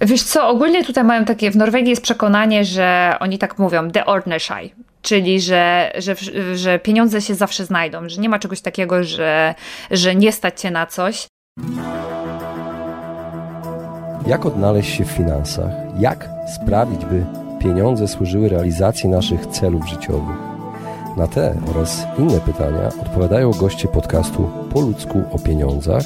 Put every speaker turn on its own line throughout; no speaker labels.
Wiesz co, ogólnie tutaj mają takie, w Norwegii jest przekonanie, że oni tak mówią, the ordnashai, czyli że, że, że pieniądze się zawsze znajdą, że nie ma czegoś takiego, że, że nie stać cię na coś.
Jak odnaleźć się w finansach? Jak sprawić, by pieniądze służyły realizacji naszych celów życiowych? Na te oraz inne pytania odpowiadają goście podcastu Po ludzku o pieniądzach,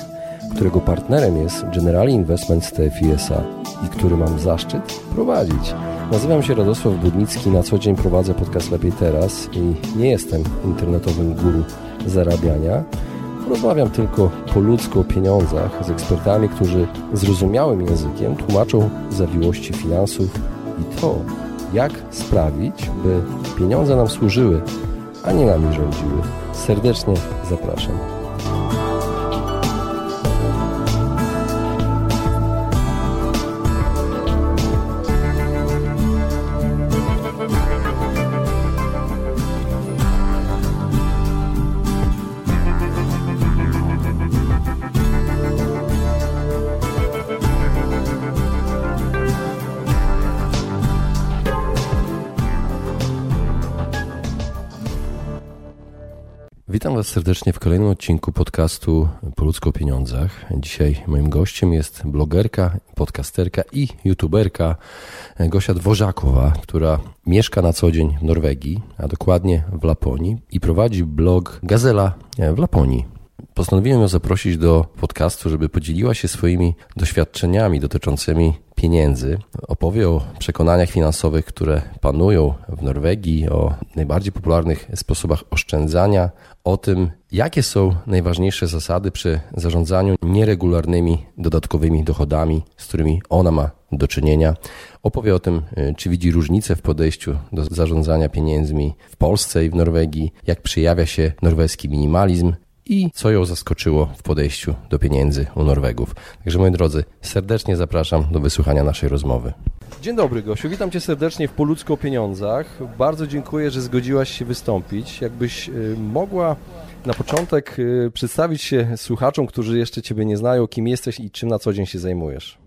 którego partnerem jest Generali Investments TFISA i który mam zaszczyt prowadzić. Nazywam się Radosław Budnicki, na co dzień prowadzę podcast Lepiej Teraz i nie jestem internetowym guru zarabiania. Rozmawiam tylko po ludzku o pieniądzach z ekspertami, którzy zrozumiałym językiem tłumaczą zawiłości finansów i to, jak sprawić, by pieniądze nam służyły, a nie nami rządziły. Serdecznie zapraszam. Was serdecznie w kolejnym odcinku podcastu Po o pieniądzach. Dzisiaj moim gościem jest blogerka, podcasterka i youtuberka Gosia Dworzakowa, która mieszka na co dzień w Norwegii, a dokładnie w Laponii i prowadzi blog Gazela w Laponii. Postanowiłem ją zaprosić do podcastu, żeby podzieliła się swoimi doświadczeniami dotyczącymi pieniędzy. Opowie o przekonaniach finansowych, które panują w Norwegii, o najbardziej popularnych sposobach oszczędzania, o tym, jakie są najważniejsze zasady przy zarządzaniu nieregularnymi dodatkowymi dochodami, z którymi ona ma do czynienia. Opowie o tym, czy widzi różnice w podejściu do zarządzania pieniędzmi w Polsce i w Norwegii, jak przejawia się norweski minimalizm, i co ją zaskoczyło w podejściu do pieniędzy u Norwegów. Także moi drodzy, serdecznie zapraszam do wysłuchania naszej rozmowy. Dzień dobry Gosiu, witam Cię serdecznie w Poludzko o Pieniądzach. Bardzo dziękuję, że zgodziłaś się wystąpić. Jakbyś y, mogła na początek y, przedstawić się słuchaczom, którzy jeszcze Ciebie nie znają, kim jesteś i czym na co dzień się zajmujesz.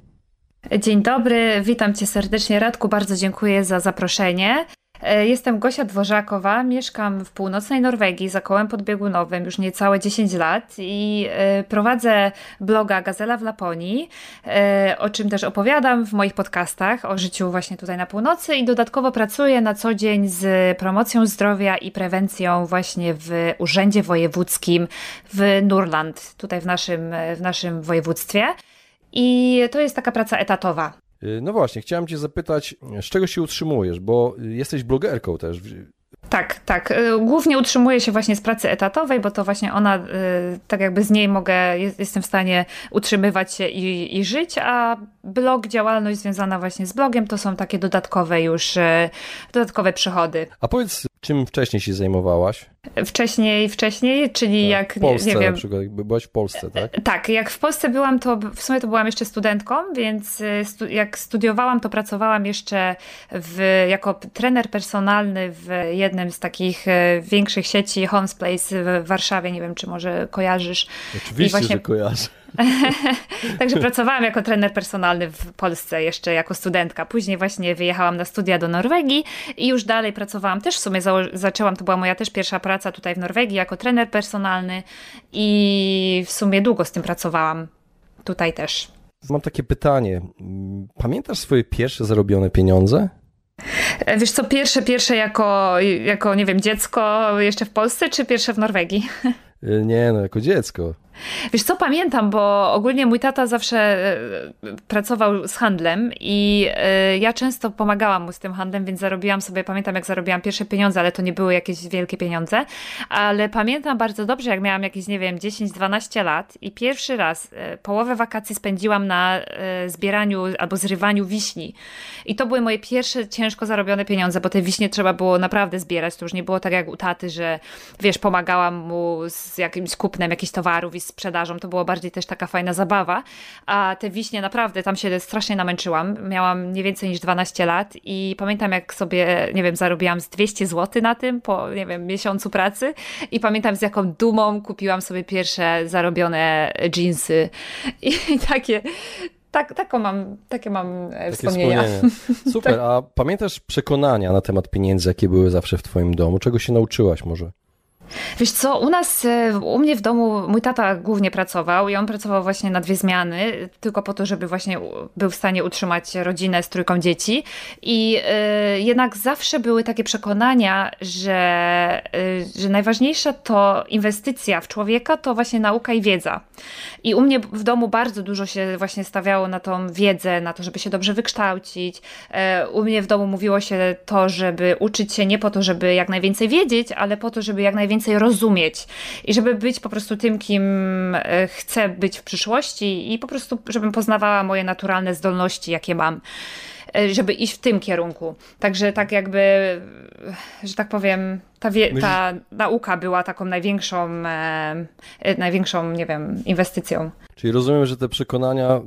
Dzień dobry, witam Cię serdecznie Radku, bardzo dziękuję za zaproszenie. E, jestem Gosia Dworzakowa, mieszkam w północnej Norwegii za kołem podbiegunowym już niecałe 10 lat i e, prowadzę bloga Gazela w Laponii, e, o czym też opowiadam w moich podcastach o życiu właśnie tutaj na północy i dodatkowo pracuję na co dzień z promocją zdrowia i prewencją właśnie w Urzędzie Wojewódzkim w Nurland, tutaj w naszym, w naszym województwie. I to jest taka praca etatowa.
Y, no właśnie, chciałem Cię zapytać, z czego się utrzymujesz, bo jesteś blogerką też.
Tak, tak. Y, głównie utrzymuję się właśnie z pracy etatowej, bo to właśnie ona, y, tak jakby z niej mogę, jestem w stanie utrzymywać się i, i żyć, a blog, działalność związana właśnie z blogiem to są takie dodatkowe już, dodatkowe przychody.
A powiedz, czym wcześniej się zajmowałaś?
Wcześniej, wcześniej, czyli tak, jak,
w Polsce
nie, wiem.
na przykład, byłaś w Polsce, tak?
Tak, jak w Polsce byłam, to w sumie to byłam jeszcze studentką, więc y, stu, jak studiowałam, to pracowałam jeszcze w, jako trener personalny w jednym z takich y, większych sieci Homes Place w Warszawie, nie wiem, czy może kojarzysz.
Oczywiście, właśnie... że kojarzę.
Także pracowałam jako trener personalny w Polsce jeszcze jako studentka. Później właśnie wyjechałam na studia do Norwegii i już dalej pracowałam. Też w sumie zaczęłam, to była moja też pierwsza praca tutaj w Norwegii jako trener personalny i w sumie długo z tym pracowałam. Tutaj też.
Mam takie pytanie. Pamiętasz swoje pierwsze zarobione pieniądze?
Wiesz co, pierwsze, pierwsze jako, jako, nie wiem, dziecko jeszcze w Polsce, czy pierwsze w Norwegii?
Nie, no jako dziecko.
Wiesz co, pamiętam, bo ogólnie mój tata zawsze e, pracował z handlem i e, ja często pomagałam mu z tym handlem, więc zarobiłam sobie, pamiętam jak zarobiłam pierwsze pieniądze, ale to nie były jakieś wielkie pieniądze, ale pamiętam bardzo dobrze, jak miałam jakieś, nie wiem, 10-12 lat i pierwszy raz połowę wakacji spędziłam na zbieraniu albo zrywaniu wiśni. I to były moje pierwsze ciężko zarobione pieniądze, bo te wiśnie trzeba było naprawdę zbierać. To już nie było tak jak u taty, że wiesz, pomagałam mu z jakimś kupnem jakichś towarów i sprzedażą, to było bardziej też taka fajna zabawa, a te wiśnie naprawdę, tam się strasznie namęczyłam, miałam nie więcej niż 12 lat i pamiętam jak sobie, nie wiem, zarobiłam z 200 zł na tym po, nie wiem, miesiącu pracy i pamiętam z jaką dumą kupiłam sobie pierwsze zarobione jeansy i, i takie tak, taką mam, takie mam e, takie wspomnienia.
Super, tak. a pamiętasz przekonania na temat pieniędzy, jakie były zawsze w twoim domu? Czego się nauczyłaś może?
Wiesz co, u nas, e, u mnie w domu mój tata głównie pracował i on pracował właśnie na dwie zmiany, tylko po to, żeby właśnie był w stanie utrzymać rodzinę z trójką dzieci. I y, jednak zawsze były takie przekonania, że, y, że najważniejsza to inwestycja w człowieka, to właśnie nauka i wiedza. I u mnie w domu bardzo dużo się właśnie stawiało na tą wiedzę, na to, żeby się dobrze wykształcić. Y, u mnie w domu mówiło się to, żeby uczyć się nie po to, żeby jak najwięcej wiedzieć, ale po to, żeby jak najwięcej więcej rozumieć i żeby być po prostu tym, kim e, chcę być w przyszłości i po prostu, żebym poznawała moje naturalne zdolności, jakie mam e, żeby iść w tym kierunku. Także tak jakby, że tak powiem, ta, wie, ta nauka była taką największą, e, największą, nie wiem, inwestycją.
Czyli rozumiem, że te przekonania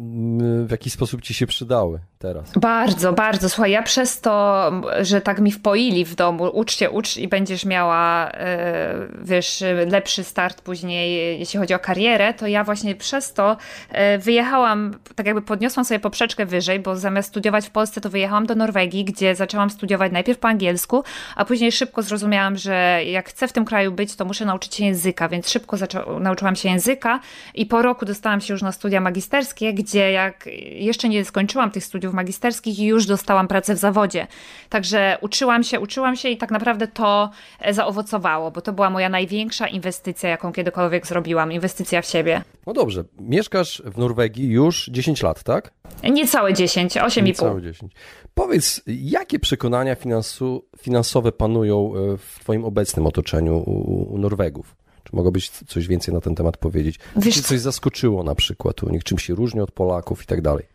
w jakiś sposób ci się przydały teraz.
Bardzo, bardzo. Słuchaj, ja przez to, że tak mi wpoili w domu, ucz się, ucz i będziesz miała, e, wiesz, lepszy start później, jeśli chodzi o karierę, to ja właśnie przez to e, wyjechałam, tak jakby podniosłam sobie poprzeczkę wyżej, bo zamiast studiować w Polsce, to wyjechałam do Norwegii, gdzie zaczęłam studiować najpierw po angielsku, a później szybko zrozumiałam, że jak chcę w tym kraju być, to muszę nauczyć się języka, więc szybko nauczyłam się języka i po roku dostałam się już na studia magisterskie, gdzie jak jeszcze nie skończyłam tych studiów magisterskich i już dostałam pracę w zawodzie. Także uczyłam się, uczyłam się i tak naprawdę to e, zaowocowało, bo to była moja największa inwestycja, jaką kiedykolwiek zrobiłam, inwestycja w siebie.
No dobrze, mieszkasz w Norwegii już 10 lat, tak?
Niecałe 10, 8,5.
Niecałe 10. Powiedz, jakie przekonania finansu, finansowe panują e, w Twoim obecnym otoczeniu u, u Norwegów? Czy mogłabyś coś więcej na ten temat powiedzieć? Wiesz, Czy coś zaskoczyło na przykład u nich? Czym się różni od Polaków i tak dalej?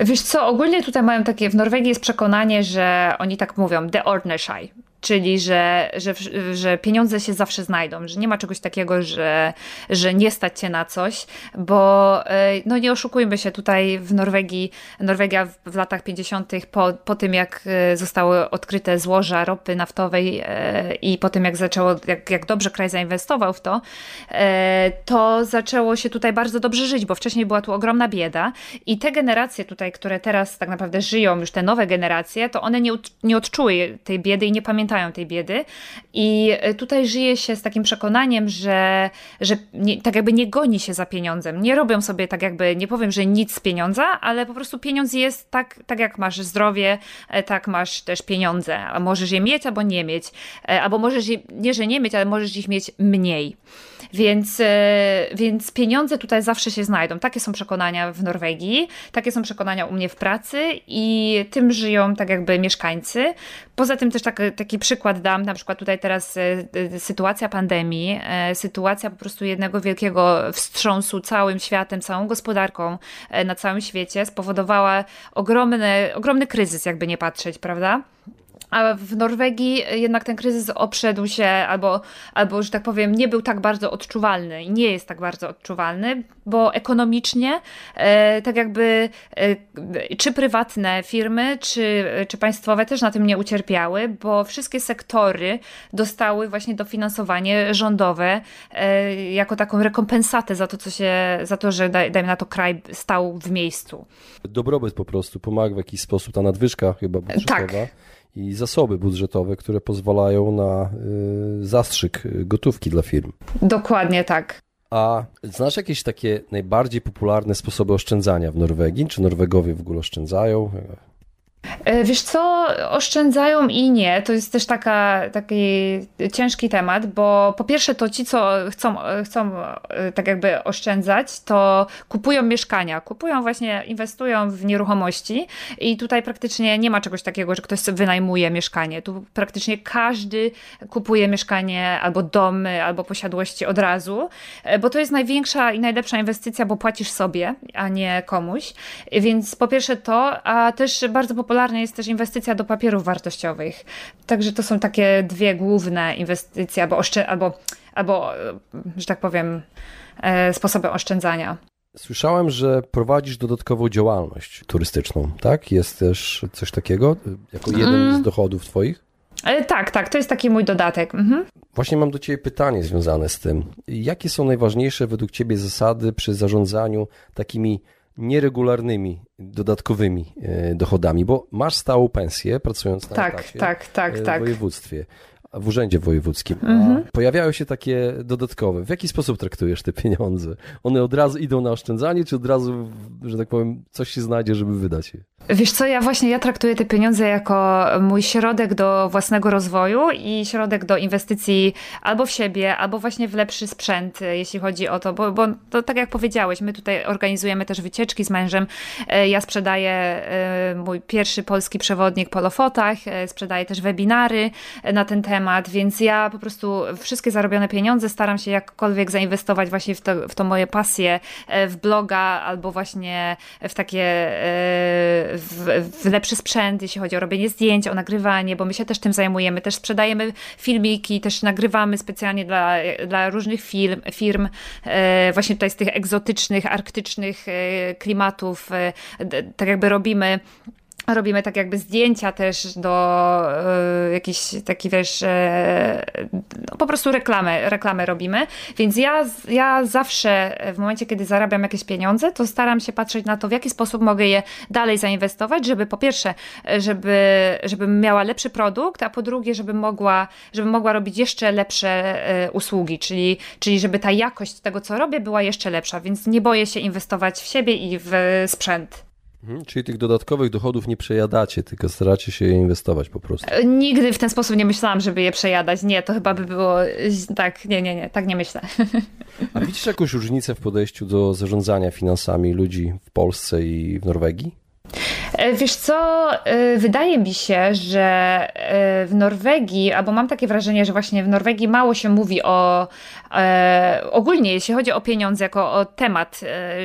Wiesz co, ogólnie tutaj mają takie, w Norwegii jest przekonanie, że oni tak mówią, the ordnashai, czyli że, że, że pieniądze się zawsze znajdą, że nie ma czegoś takiego, że, że nie stać się na coś, bo e, no nie oszukujmy się, tutaj w Norwegii, Norwegia w latach 50. Po, po tym jak e, zostały odkryte złoża ropy naftowej e, i po tym jak zaczęło, jak, jak dobrze kraj zainwestował w to, to zaczęło się tutaj bardzo dobrze żyć, bo wcześniej była tu ogromna bieda i te generacje tutaj, które teraz tak naprawdę żyją, już te nowe generacje, to one nie, nie odczuły tej biedy i nie pamiętają tej biedy. I e, tutaj żyje się z takim przekonaniem, że, że nie, tak jakby nie goni się za pieniądzem. Nie robią sobie tak jakby, nie powiem, że nic z pieniądza, ale po prostu pieniądz jest tak, tak jak masz zdrowie, e, tak masz też pieniądze. A możesz je mieć albo nie mieć. E, albo możesz je, nie, że nie mieć, ale możesz ich mieć mniej. Więc, więc pieniądze tutaj zawsze się znajdą. Takie są przekonania w Norwegii, takie są przekonania u mnie w pracy i tym żyją tak jakby mieszkańcy. Poza tym też tak, taki przykład dam, na przykład tutaj teraz e, e, sytuacja pandemii, e, sytuacja po prostu jednego wielkiego wstrząsu całym światem, całą gospodarką na całym świecie spowodowała ogromny, ogromny kryzys, jakby nie patrzeć, prawda? A w Norwegii jednak ten kryzys oprzedł się, albo, albo, że tak powiem, nie był tak bardzo odczuwalny i nie jest tak bardzo odczuwalny, bo ekonomicznie, e, tak jakby, e, czy prywatne firmy, czy, czy państwowe też na tym nie ucierpiały, bo wszystkie sektory dostały właśnie dofinansowanie rządowe e, jako taką rekompensatę za to, co się, za to, że daj, dajmy na to kraj stał w miejscu.
Dobrobyt po prostu pomaga w jakiś sposób, ta nadwyżka chyba budżetowa. Tak i zasoby budżetowe, które pozwalają na y, zastrzyk gotówki dla firm.
Dokładnie tak.
A znasz jakieś takie najbardziej popularne sposoby oszczędzania w Norwegii? Czy Norwegowie w ogóle oszczędzają?
E, wiesz co, oszczędzają i nie. To jest też taka, taki ciężki temat, bo po pierwsze to ci, co chcą, chcą e, tak jakby oszczędzać, to kupują mieszkania, kupują właśnie, inwestują w nieruchomości i tutaj praktycznie nie ma czegoś takiego, że ktoś wynajmuje mieszkanie. Tu praktycznie każdy kupuje mieszkanie albo domy, albo posiadłości od razu, e, bo to jest największa i najlepsza inwestycja, bo płacisz sobie, a nie komuś. Więc po pierwsze to, a też bardzo popularne popularna jest też inwestycja do papierów wartościowych. Także to są takie dwie główne inwestycje, albo, albo, albo że tak powiem, e, sposoby oszczędzania.
Słyszałem, że prowadzisz dodatkową działalność turystyczną, tak? Jest też coś takiego jako jeden mm. z dochodów Twoich?
E, tak, tak, to jest taki mój dodatek. Mhm.
Właśnie mam do Ciebie pytanie związane z tym. Jakie są najważniejsze według Ciebie zasady przy zarządzaniu takimi nieregularnymi, dodatkowymi e, dochodami, bo masz stałą pensję pracując na
tak,
etacie
tak, tak,
w
tak.
województwie w urzędzie wojewódzkim.
Mhm.
Pojawiają się takie dodatkowe. W jaki sposób traktujesz te pieniądze? One od razu idą na oszczędzanie, czy od razu, że tak powiem, coś się znajdzie, żeby wydać je?
Wiesz co, ja właśnie ja traktuję te pieniądze jako mój środek do własnego rozwoju i środek do inwestycji albo w siebie, albo właśnie w lepszy sprzęt, jeśli chodzi o to, bo, bo to tak jak powiedziałeś, my tutaj organizujemy też wycieczki z mężem. E, ja sprzedaję e, mój pierwszy polski przewodnik po Lofotach, e, sprzedaję też webinary na ten temat, więc ja po prostu wszystkie zarobione pieniądze staram się jakkolwiek zainwestować właśnie w to, w to moje pasje, w bloga albo właśnie w takie w, w, lepszy sprzęt, jeśli chodzi o robienie zdjęć, o nagrywanie, bo my się też tym zajmujemy. Też sprzedajemy filmiki, też nagrywamy specjalnie dla, dla różnych firm, firm e, właśnie tutaj z tych egzotycznych, arktycznych e, klimatów. E, tak jakby robimy Robimy tak jakby zdjęcia też do y, jakiejś takiej wiesz, y, no po prostu reklamy, reklamy robimy. Więc ja, ja zawsze w momencie, kiedy zarabiam jakieś pieniądze, to staram się patrzeć na to, w jaki sposób mogę je dalej zainwestować, żeby po pierwsze, żeby, żebym miała lepszy produkt, a po drugie, żebym mogła, żebym mogła robić jeszcze lepsze y, usługi, czyli, czyli żeby ta jakość tego, co robię, była jeszcze lepsza. Więc nie boję się inwestować w siebie i w sprzęt.
Mhm, czyli tych dodatkowych dochodów nie przejadacie, tylko staracie się je inwestować po prostu.
E, nigdy w ten sposób nie myślałam, żeby je przejadać. Nie, to chyba by było tak, nie, nie, nie, tak nie myślę.
A widzisz jakąś różnicę w podejściu do zarządzania finansami ludzi w Polsce i w Norwegii?
E, wiesz co, e, wydaje mi się, że e, w Norwegii, albo mam takie wrażenie, że właśnie w Norwegii mało się mówi o ogólnie, jeśli chodzi o pieniądze jako o temat,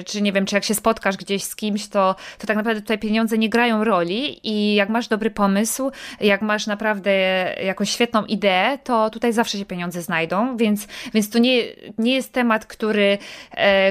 czy nie wiem, czy jak się spotkasz gdzieś z kimś, to, to tak naprawdę tutaj pieniądze nie grają roli i jak masz dobry pomysł, jak masz naprawdę jakąś świetną ideę, to tutaj zawsze się pieniądze znajdą, więc, więc to nie, nie jest temat, który,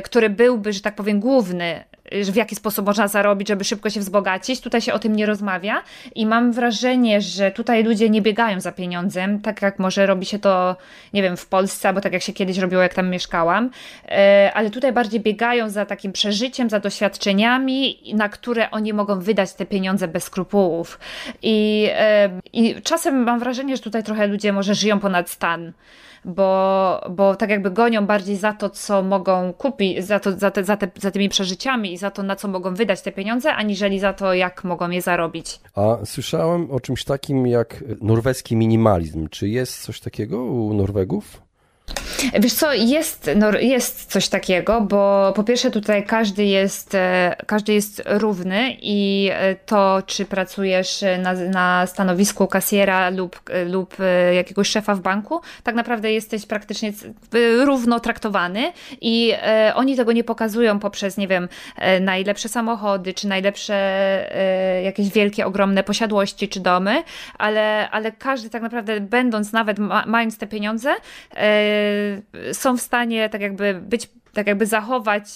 który byłby, że tak powiem, główny w jaki sposób można zarobić, żeby szybko się wzbogacić. Tutaj się o tym nie rozmawia i mam wrażenie, że tutaj ludzie nie biegają za pieniądzem, tak jak może robi się to, nie wiem, w Polsce, albo tak jak się kiedyś robiło, jak tam mieszkałam, e, ale tutaj bardziej biegają za takim przeżyciem, za doświadczeniami, na które oni mogą wydać te pieniądze bez skrupułów. I, e, i czasem mam wrażenie, że tutaj trochę ludzie może żyją ponad stan bo, bo tak jakby gonią bardziej za to, co mogą kupić, za, to, za, te, za, te, za tymi przeżyciami i za to, na co mogą wydać te pieniądze, aniżeli za to, jak mogą je zarobić.
A słyszałem o czymś takim jak norweski minimalizm. Czy jest coś takiego u Norwegów?
Wiesz co, jest, no, jest coś takiego, bo po pierwsze tutaj każdy jest, e, każdy jest równy i e, to, czy pracujesz na, na stanowisku kasjera lub, e, lub jakiegoś szefa w banku, tak naprawdę jesteś praktycznie równo traktowany i oni tego nie pokazują poprzez, nie wiem, najlepsze samochody, czy najlepsze jakieś wielkie, ogromne posiadłości, czy domy, ale, ale każdy tak naprawdę, będąc nawet, mając te pieniądze, są w stanie tak jakby być tak jakby zachować,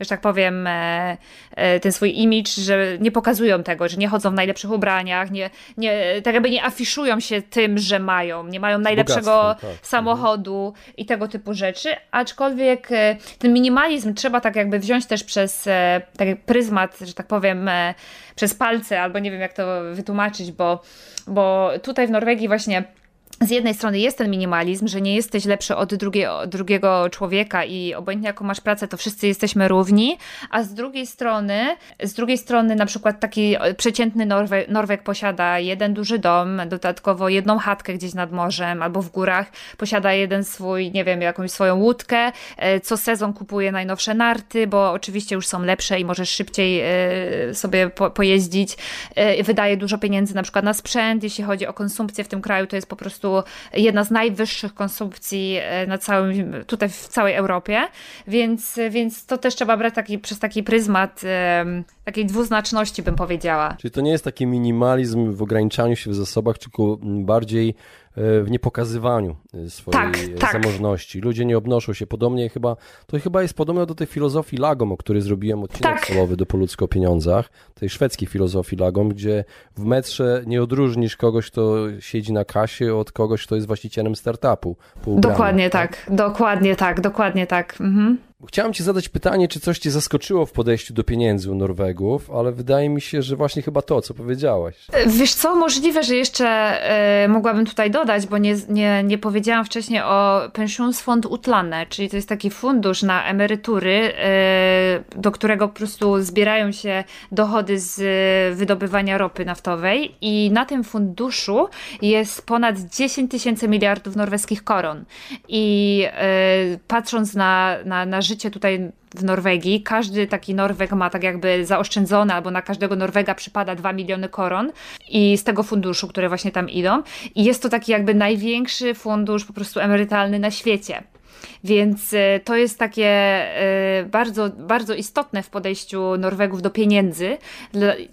że tak powiem, e, e, ten swój imidż, że nie pokazują tego, że nie chodzą w najlepszych ubraniach, nie, nie, tak jakby nie afiszują się tym, że mają, nie mają najlepszego tak. samochodu mhm. i tego typu rzeczy, aczkolwiek e, ten minimalizm trzeba tak jakby wziąć też przez taki pryzmat, że tak powiem, przez palce, albo nie wiem jak to wytłumaczyć, bo, bo tutaj w Norwegii właśnie z jednej strony jest ten minimalizm, że nie jesteś lepszy od drugiego, drugiego człowieka i obojętnie jaką masz pracę, to wszyscy jesteśmy równi, a z drugiej strony, z drugiej strony na przykład taki przeciętny Norwe, Norweg posiada jeden duży dom, dodatkowo jedną chatkę gdzieś nad morzem albo w górach, posiada jeden swój, nie wiem, jakąś swoją łódkę, e, co sezon kupuje najnowsze narty, bo oczywiście już są lepsze i możesz szybciej e, sobie po, pojeździć, e, wydaje dużo pieniędzy na przykład na sprzęt, jeśli chodzi o konsumpcję w tym kraju, to jest po prostu prostu jedna z najwyższych konsumpcji e, na całym, tutaj w całej Europie, więc, więc to też trzeba brać taki, przez taki pryzmat takiej dwuznaczności, bym powiedziała.
Czyli to nie jest taki minimalizm w ograniczaniu się w zasobach, tylko bardziej w niepokazywaniu e, swojej tak, tak. zamożności. Ludzie nie obnoszą się podobnie chyba, to chyba jest podobne do tej filozofii Lagom, o której zrobiłem odcinek tak. celowy do Poludzko o pieniądzach, tej szwedzkiej filozofii Lagom, gdzie w metrze nie odróżnisz kogoś, kto siedzi na kasie od kogoś, kto jest właścicielem startupu.
Dokładnie tak, tak, dokładnie tak, dokładnie tak. Mhm.
Chciałem Ci zadać pytanie, czy coś Cię zaskoczyło w podejściu do pieniędzy u Norwegów, ale wydaje mi się, że właśnie chyba to, co powiedziałaś.
Wiesz co, możliwe, że jeszcze y, mogłabym tutaj dodać, bo nie, nie, nie powiedziałam wcześniej o Pensionsfond Utlane, czyli to jest taki fundusz na emerytury, y, do którego po prostu zbierają się dochody z wydobywania ropy naftowej i na tym funduszu jest ponad 10 tysięcy miliardów norweskich koron. I y, patrząc na, na, na życie tutaj w Norwegii. Każdy taki Norweg ma tak jakby zaoszczędzone, albo na każdego Norwega przypada 2 miliony koron i z tego funduszu, które właśnie tam idą. I jest to taki jakby największy fundusz po prostu emerytalny na świecie. Więc e, to jest takie e, bardzo, bardzo istotne w podejściu Norwegów do pieniędzy.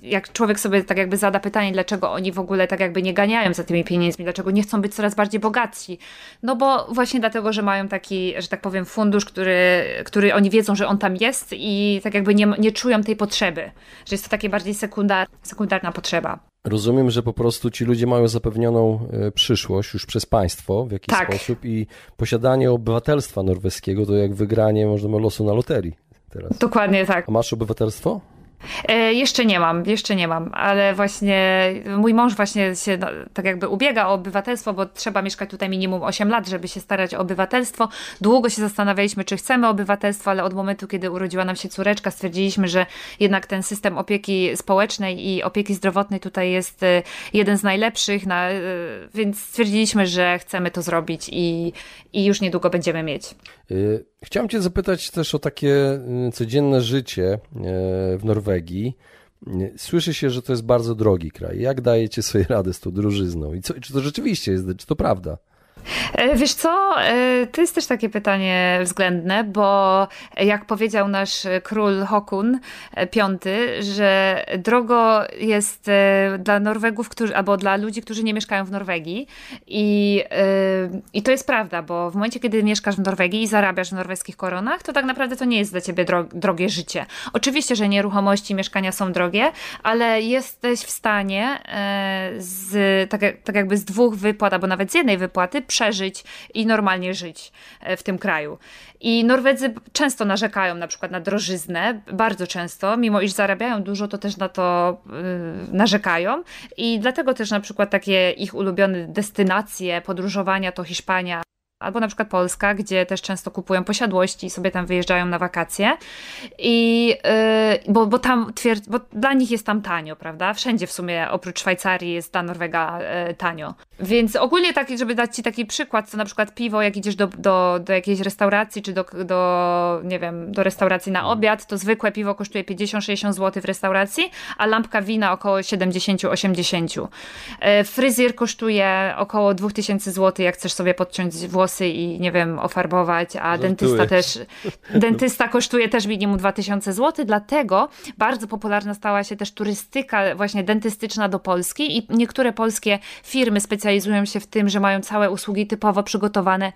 Jak człowiek sobie tak jakby zada pytanie, dlaczego oni w ogóle tak jakby nie ganiają za tymi pieniędzmi, dlaczego nie chcą być coraz bardziej bogatsi. No bo właśnie dlatego, że mają taki, że tak powiem, fundusz, który, który oni wiedzą, że on tam jest i tak jakby nie, nie czują tej potrzeby, że jest to takie bardziej sekundar, sekundarna potrzeba.
Rozumiem, że po prostu ci ludzie mają zapewnioną e, przyszłość już przez państwo w jakiś tak. sposób i posiadanie obywatelstwa norweskiego to jak wygranie można losu na loterii teraz.
Dokładnie tak.
A masz obywatelstwo?
E, jeszcze nie mam, jeszcze nie mam, ale właśnie mój mąż właśnie się no, tak jakby ubiega o obywatelstwo, bo trzeba mieszkać tutaj minimum 8 lat, żeby się starać o obywatelstwo. Długo się zastanawialiśmy, czy chcemy obywatelstwo, ale od momentu, kiedy urodziła nam się córeczka, stwierdziliśmy, że jednak ten system opieki społecznej i opieki zdrowotnej tutaj jest e, jeden z najlepszych, na, e, więc stwierdziliśmy, że chcemy to zrobić i, i już niedługo będziemy mieć.
Chciałem Cię zapytać też o takie codzienne życie w Norwegii. Słyszy się, że to jest bardzo drogi kraj. Jak dajecie sobie radę z tą drużyzną? I co, czy to rzeczywiście jest, czy to prawda?
E, wiesz co, e, to jest też takie pytanie względne, bo jak powiedział nasz król Hokun V, że drogo jest e, dla Norwegów, którzy, albo dla ludzi, którzy nie mieszkają w Norwegii. I, I to jest prawda, bo w momencie, kiedy mieszkasz w Norwegii i zarabiasz w norweskich koronach, to tak naprawdę to nie jest dla ciebie drogie życie. Oczywiście, że nieruchomości, mieszkania są drogie, ale jesteś w stanie z, tak, tak jakby z dwóch wypłat, albo nawet z jednej wypłaty przeżyć i normalnie żyć e, w tym kraju. I Norwedzy często narzekają na przykład na drożyznę, bardzo często, mimo iż zarabiają dużo, to też na to yy, narzekają. I dlatego też na przykład takie ich ulubione destynacje podróżowania to Hiszpania, albo na przykład Polska, gdzie też często kupują posiadłości i sobie tam wyjeżdżają na wakacje. I yy, bo, bo tam twierd- bo dla nich jest tam tanio, prawda? Wszędzie w sumie oprócz Szwajcarii jest ta Norwega yy, tanio. Więc ogólnie taki, żeby dać ci taki przykład, to na przykład piwo, jak idziesz do, do, do jakiejś restauracji, czy do, do, nie wiem, do restauracji na obiad, to zwykłe piwo kosztuje 50-60 zł w restauracji, a lampka wina około 70-80. Yy, fryzjer kosztuje około 2000 zł, jak chcesz sobie podciąć włosy włosy i nie wiem, ofarbować, a dentysta też, dentysta kosztuje też minimum 2000 zł, dlatego bardzo popularna stała się też turystyka właśnie dentystyczna do Polski i niektóre polskie firmy specjalizują się w tym, że mają całe usługi typowo przygotowane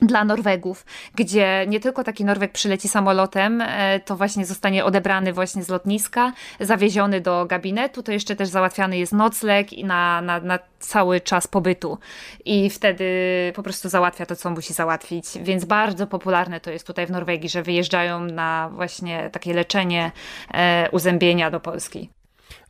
dla Norwegów, gdzie nie tylko taki Norweg przyleci samolotem, e, to właśnie zostanie odebrany właśnie z lotniska, zawieziony do gabinetu, to jeszcze też załatwiany jest nocleg na, na, na cały czas pobytu i wtedy po prostu załatwia to, co musi załatwić, więc bardzo popularne to jest tutaj w Norwegii, że wyjeżdżają na właśnie takie leczenie e, uzębienia do Polski.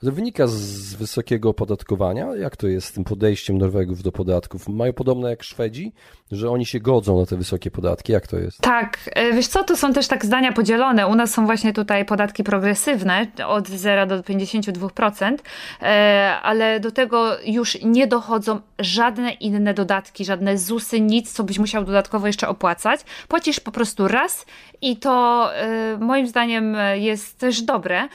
To wynika z wysokiego opodatkowania. Jak to jest z tym podejściem Norwegów do podatków? Mają podobne jak Szwedzi, że oni się godzą na te wysokie podatki? Jak to jest?
Tak, e, wiesz co, to są też tak zdania podzielone. U nas są właśnie tutaj podatki progresywne od 0 do 52%, e, ale do tego już nie dochodzą żadne inne dodatki, żadne ZUSy, nic, co byś musiał dodatkowo jeszcze opłacać. Płacisz po prostu raz i to e, moim zdaniem jest też dobre.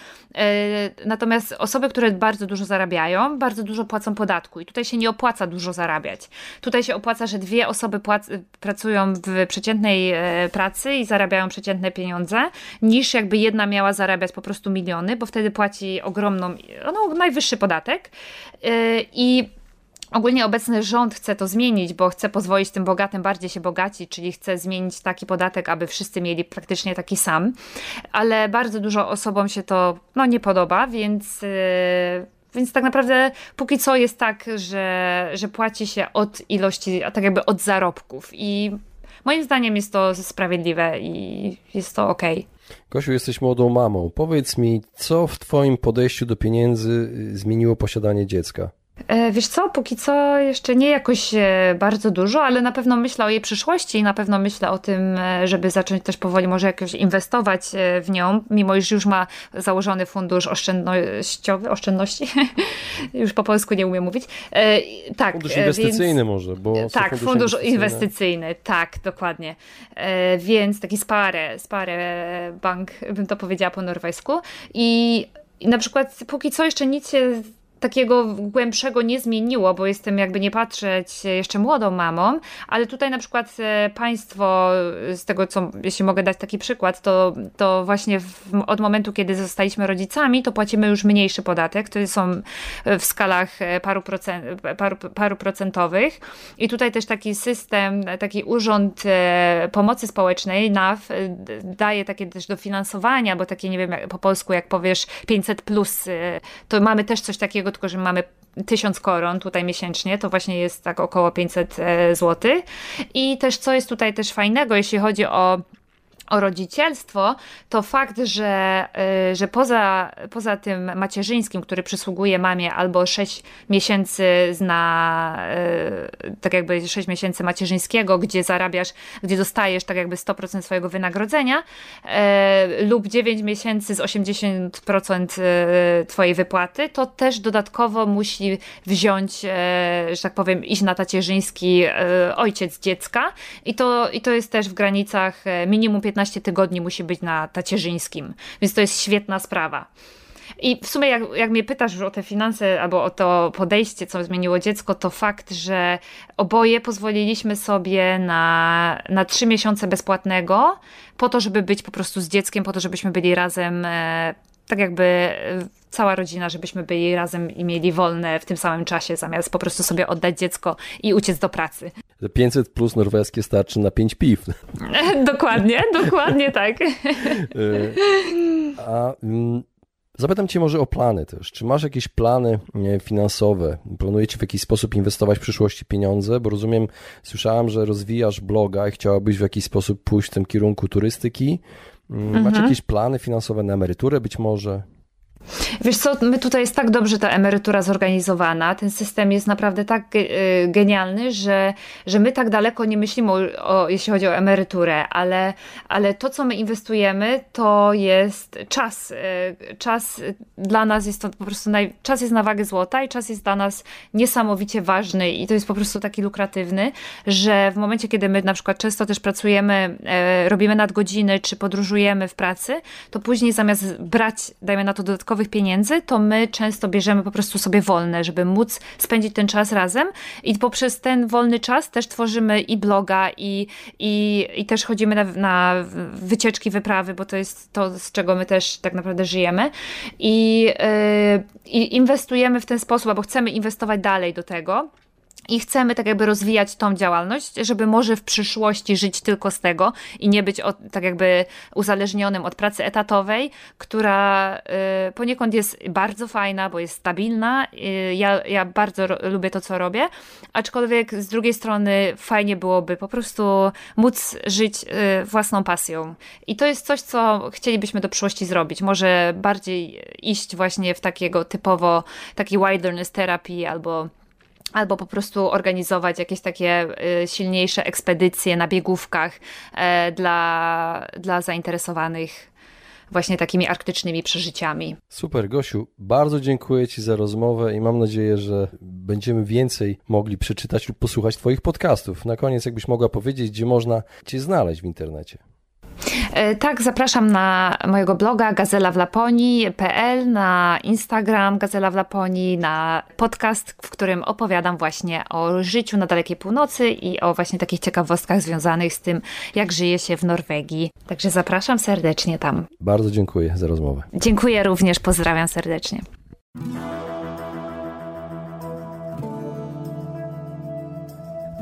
Natomiast osoby, które bardzo dużo zarabiają, bardzo dużo płacą podatku i tutaj się nie opłaca dużo zarabiać. Tutaj się opłaca, że dwie osoby pracują w przeciętnej e, pracy i zarabiają przeciętne pieniądze, niż jakby jedna miała zarabiać po prostu miliony, bo wtedy płaci ogromną, no, najwyższy podatek. E, I Ogólnie obecny rząd chce to zmienić, bo chce pozwolić tym bogatym bardziej się bogacić, czyli chce zmienić taki podatek, aby wszyscy mieli praktycznie taki sam. Ale bardzo dużo osobom się to no, nie podoba, więc. Yy, więc tak naprawdę póki co jest tak, że, że płaci się od ilości, tak jakby od zarobków. I moim zdaniem jest to sprawiedliwe i jest to ok.
Gosiu, jesteś młodą mamą. Powiedz mi, co w Twoim podejściu do pieniędzy zmieniło posiadanie dziecka?
E, wiesz co, póki co jeszcze nie jakoś e, bardzo dużo, ale na pewno myślę o jej przyszłości i na pewno myślę o tym, e, żeby zacząć też powoli może jakoś inwestować w nią, mimo iż już ma założony fundusz oszczędnościowy, oszczędności, już po polsku nie umiem mówić.
Tak, fundusz inwestycyjny więc, może, bo
Tak, fundusz inwestycyjny, tak, dokładnie. Więc taki spare, spare bank, bym to powiedziała po norwesku i i na przykład póki co jeszcze nic się takiego głębszego nie zmieniło, bo jestem jakby nie patrzeć jeszcze młodą mamą, ale tutaj na przykład e, państwo, z tego co, jeśli mogę dać taki przykład, to, to właśnie w, od momentu, kiedy zostaliśmy rodzicami, to płacimy już mniejszy podatek, to są w skalach e, paru, procent, paru, paru procentowych. I tutaj też taki system, taki urząd e, pomocy społecznej NAF daje takie też dofinansowania, bo takie nie wiem po polsku jak powiesz 500 plus, to mamy też coś takiego tylko że mamy tysiąc koron tutaj miesięcznie, to właśnie jest tak około 500 e, zł. I też co jest tutaj też fajnego, jeśli chodzi o o rodzicielstwo, to fakt, że, y, że poza, poza tym macierzyńskim, który przysługuje mamie albo 6 miesięcy na y, tak jakby 6 miesięcy macierzyńskiego, gdzie zarabiasz, gdzie dostajesz tak jakby 100% swojego wynagrodzenia y, lub 9 miesięcy z 80% twojej wypłaty, to też dodatkowo musi wziąć, że tak powiem, iść na tacierzyński ojciec dziecka. I to, i to jest też w granicach minimum 15 15 tygodni musi być na tacierzyńskim, więc to jest świetna sprawa. I w sumie, jak, jak mnie pytasz już o te finanse albo o to podejście, co zmieniło dziecko, to fakt, że oboje pozwoliliśmy sobie na, na trzy miesiące bezpłatnego, po to, żeby być po prostu z dzieckiem, po to, żebyśmy byli razem, e, tak jakby e, cała rodzina, żebyśmy byli razem i mieli wolne w tym samym czasie, zamiast po prostu sobie oddać dziecko i uciec do pracy.
500 plus norweskie starczy na 5 piw.
dokładnie, dokładnie tak. E,
a mm, Zapytam Cię może o plany też. Czy masz jakieś plany finansowe? Planujecie w jakiś sposób inwestować w przyszłości pieniądze? Bo rozumiem, słyszałam, że rozwijasz bloga i chciałabyś w jakiś sposób pójść w tym kierunku turystyki. Macie mhm. jakieś plany finansowe na emeryturę być może?
Wiesz co, my tutaj jest tak dobrze ta emerytura zorganizowana, ten system jest naprawdę tak e, genialny, że, że my tak daleko nie myślimy, o, jeśli chodzi o emeryturę, ale, ale to, co my inwestujemy, to jest czas. E, czas dla nas jest to po prostu, naj, czas jest na wagę złota i czas jest dla nas niesamowicie ważny i to jest po prostu taki lukratywny, że w momencie, kiedy my na przykład często też pracujemy, e, robimy nadgodziny, czy podróżujemy w pracy, to później zamiast brać, dajmy na to dodatkowe dodatkowych pieniędzy, to my często bierzemy po prostu sobie wolne, żeby móc spędzić ten czas razem. I poprzez ten wolny czas też tworzymy i bloga i, i, i też chodzimy na, na wycieczki, wyprawy, bo to jest to, z czego my też tak naprawdę żyjemy. I, yy, i inwestujemy w ten sposób, albo chcemy inwestować dalej do tego i chcemy tak jakby rozwijać tą działalność, żeby może w przyszłości żyć tylko z tego i nie być od, tak jakby uzależnionym od pracy etatowej, która y, poniekąd jest bardzo fajna, bo jest stabilna. Y, ja, ja bardzo lubię to, co robię, aczkolwiek z drugiej strony fajnie byłoby po prostu móc żyć y, własną pasją. I to jest coś, co chcielibyśmy do przyszłości zrobić. Może bardziej iść właśnie w takiego typowo, taki wilderness terapii albo albo po prostu organizować jakieś takie y, silniejsze ekspedycje na biegówkach e, dla, dla zainteresowanych właśnie takimi arktycznymi przeżyciami.
Super, Gosiu, bardzo dziękuję Ci za rozmowę i mam nadzieję, że będziemy więcej mogli przeczytać lub posłuchać Twoich podcastów. Na koniec, jakbyś mogła powiedzieć, gdzie można Cię znaleźć w internecie.
E, tak, zapraszam na mojego bloga gazela w Laponii.pl, na Instagram Gazela w Laponii, na podcast, w którym opowiadam właśnie o życiu na dalekiej północy i o właśnie takich ciekawostkach związanych z tym, jak żyje się w Norwegii. Także zapraszam serdecznie tam.
Bardzo dziękuję za rozmowę.
Dziękuję również, pozdrawiam serdecznie.